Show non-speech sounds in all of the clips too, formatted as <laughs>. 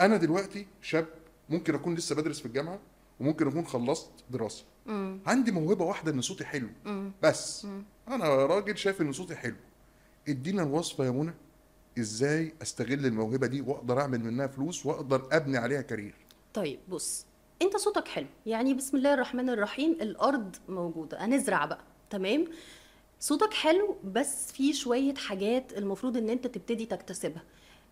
أنا دلوقتي شاب ممكن أكون لسه بدرس في الجامعة وممكن أكون خلصت دراسة. مم. عندي موهبة واحدة إن صوتي حلو. مم. بس أنا راجل شايف إن صوتي حلو. ادينا الوصفة يا منى إزاي أستغل الموهبة دي وأقدر أعمل منها فلوس وأقدر أبني عليها كارير. طيب بص أنت صوتك حلو. يعني بسم الله الرحمن الرحيم الأرض موجودة. هنزرع بقى. تمام؟ صوتك حلو بس في شوية حاجات المفروض إن أنت تبتدي تكتسبها.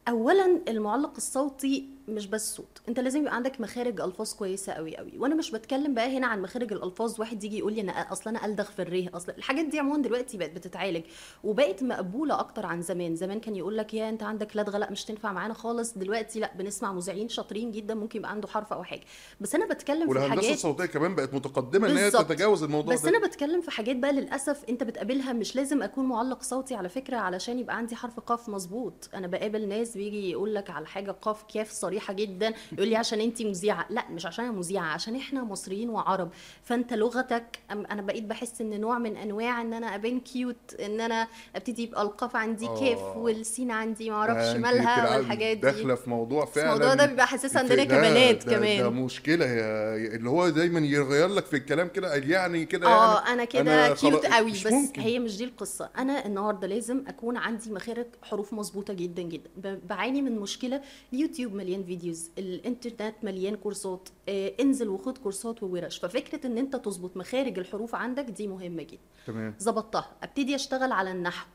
اولا المعلق الصوتي مش بس صوت. انت لازم يبقى عندك مخارج ألفاظ كويسة قوي قوي وأنا مش بتكلم بقى هنا عن مخارج الألفاظ واحد يجي يقول لي أنا أصلا أنا ألدغ في الريه. أصلا الحاجات دي عموما دلوقتي بقت بتتعالج. وبقت مقبولة أكتر عن زمان. زمان كان يقول لك يا أنت عندك لدغه لا مش تنفع معانا خالص. دلوقتي لا بنسمع مذيعين شاطرين جدا. ممكن يبقى عنده حرف أو حاجة. بس أنا بتكلم في والهندسة حاجات الصوتية كمان بقت متقدمة إن هي. تتجاوز الموضوع بس ده. أنا بتكلم في حاجات بقى للأسف أنت بتقابلها. مش لازم أكون معلق صوتي على فكرة علشان يبقى عندي حرف قاف مظبوط. أنا بقابل ناس بيجي يقول لك على حاجة قاف كاف صريحة جدا يقول لي عشان انت مذيعة. لا مش عشان أنا مذيعة عشان إحنا مصريين وعرب. فأنت لغتك أنا بقيت بحس إن نوع من أنواع إن أنا أبان cute إن أنا أبتدي يبقى القاف عندي آه. والسين عندي ده معرفش أنت مالها والحاجات دي. داخلة في موضوع فعلا. الموضوع ده بيبقى حساس عندنا كبنات كمان. ده مشكلة. يا اللي هو دايما يغير لك في الكلام كده يعني كده آه يعني أنا كده cute قوي. بس ممكن. هي مش دي القصة. أنا النهارده لازم أكون عندي مخارج حروف مظبوطة جدا جدا. بعاني من مشكلة اليوتيوب مليان videos الإنترنت مليان كورسات. آه انزل وخد كورسات وورش. ففكرة إن أنت تظبط مخارج الحروف عندك دي مهمة جدا. تمام. ظبطتها. أبتدي أشتغل على النحو.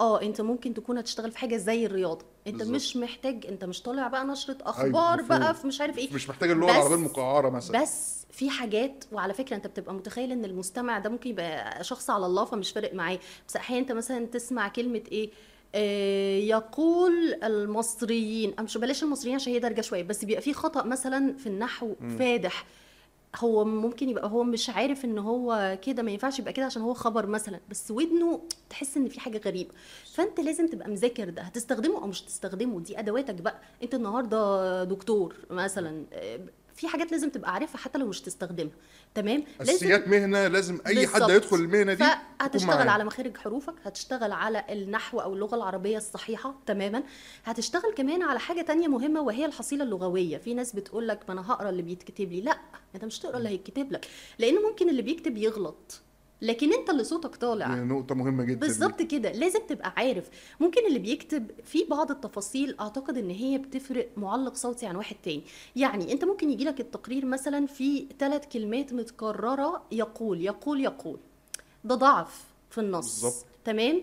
آه أنت ممكن تكون هتشتغل في حاجة زي الرياضة. أنت بالظبط. مش محتاج أنت مش طالع بقى نشرة أخبار مفهوم. بقى في مش عارف إيه. مش محتاج اللغة العربية المقعرة مثلا. بس في حاجات وعلى فكرة أنت بتبقى متخيل إن المستمع ده ممكن يبقى شخص على الله فمش فارق معاه. بس أحيانا أنت مثلا تسمع كلمة إيه؟ يقول المصريين أو مش بلاش المصريين عشان هي درجه شوية بس بيبقى في خطأ مثلا في النحو فادح. هو ممكن يبقى هو مش عارف إن هو كده ما ينفعش يبقى كده عشان هو خبر مثلا بس ودنه تحس إن في حاجة غريبة. فأنت لازم تبقى مذاكر ده. هتستخدمه أو مش تستخدمه دي أدواتك بقى. أنت النهارده دكتور مثلا آه، في حاجات لازم تبقى عارفها حتى لو مش تستخدمها تمام اساسيات مهنة لازم أي حد بالظبط. هيدخل المهنة دي معاه. على مخارج حروفك هتشتغل على النحو أو اللغة العربية الصحيحة تماما هتشتغل كمان على حاجة تانية مهمة وهي الحصيلة اللغوية في ناس بتقول لك ما أنا هقرأ اللي بيتكتب لي لأ أنت مش تقرا اللي هيتكتب لك لأن ممكن اللي بيكتب يغلط لكن انت اللي صوتك طالع. دي نقطة مهمة جدا. بالظبط كده. لازم تبقى عارف. ممكن اللي بيكتب في بعض التفاصيل أعتقد إن هي بتفرق معلق صوتي عن واحد تاني. يعني أنت ممكن يجي لك التقرير مثلا في ثلاث كلمات متكررة يقول يقول يقول. ده ضعف في النص. بالظبط. تمام؟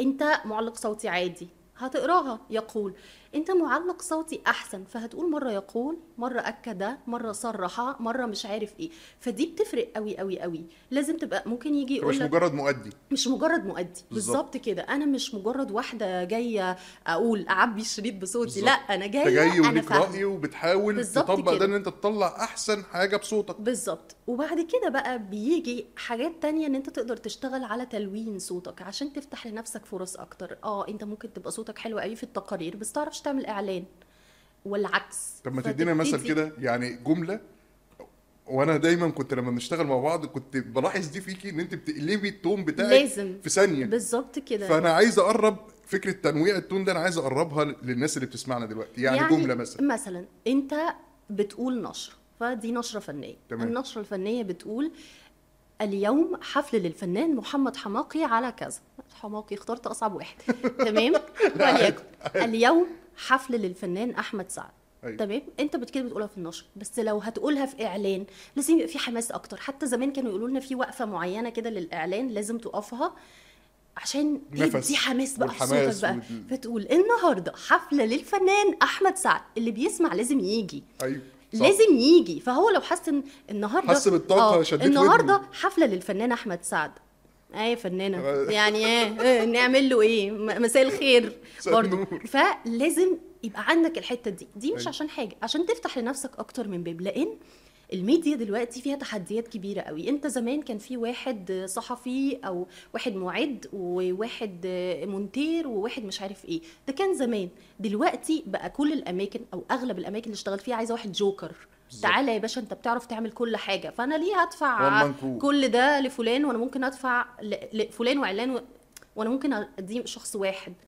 أنت معلق صوتي عادي. هتقراها. يقول أنت معلق صوتي أحسن فهتقول مرة يقول مرة أكد مرة صرح مرة مش عارف إيه. فدي بتفرق قوي قوي قوي لازم تبقى ممكن يجي يقول مش مجرد مؤدي. مش مجرد مؤدي. بالظبط. كده. أنا مش مجرد واحدة جاية أقول أعبي الشريط بصوتي. بالظبط. لأ أنا جاية جاي وليك راي وبتحاول تطبق ده. إن أنت تطلع أحسن حاجة بصوتك. بالظبط. وبعد كده بقى بيجي حاجات تانية إن أنت تقدر تشتغل على تلوين صوتك عشان تفتح لنفسك فرص أكتر. آه أنت ممكن تبقى صوتك حلو قوي في التقارير بس تعرفش تعمل إعلان والعكس. طب ما تدينا مثل كده يعني جملة وأنا دايما كنت لما بنشتغل مع بعض كنت بلاحظ دي فيكي إن أنت بتقلبي التون بتاعك لازم. في ثانية. بالظبط كده. فأنا عايز أقرب فكرة تنويع التون ده أنا عايز أقربها للناس اللي بتسمعنا دلوقتي. يعني, يعني جملة مثلا. مثلا أنت بتقول نشره فدي نشرة فنية. تمام. النشرة الفنية بتقول اليوم حفل للفنان محمد حماقي على كذا. حماقي اخترت أصعب واحد. <laughs> تمام؟ وليكن. <laughs> اليوم حفل للفنان أحمد سعد. أيوة. تمام؟ أنت كده بتقولها في النشر بس لو هتقولها في إعلان لازم يبقى في حماس أكتر. حتى زمان كانوا يقولوا لنا في وقفة معينة كده للإعلان لازم تقفها عشان تدي حماس بقى صوتك بقى. وال- فتقول النهارده حفله للفنان أحمد سعد. اللي بيسمع لازم يجي. أيوه صح. لازم يجي. فهو لو حس إن النهارده حس بالطاقة، آه، شدت النهارده. حفلة للفنان أحمد سعد. <laughs> إيه فنانة. يعني إيه؟ نعمل له إيه؟ مساء الخير برضه. فلازم يبقى عندك الحتة دي. دي مش أيوة. عشان حاجة عشان تفتح لنفسك أكتر من باب. لأن الميديا دلوقتي فيها تحديات كبيرة قوي. أنت زمان كان في واحد صحفي أو واحد معد وواحد مونتير وواحد مش عارف إيه. ده كان زمان. دلوقتي بقى كل الأماكن أو أغلب الأماكن اللي اشتغل فيها عايزة واحد جوكر. تعالى يا باشا انت بتعرف تعمل كل حاجة. فأنا ليه هدفع. كل ده لفلان؟ وأنا ممكن أدفع لفلان وعلان و... وأنا ممكن أديه شخص واحد.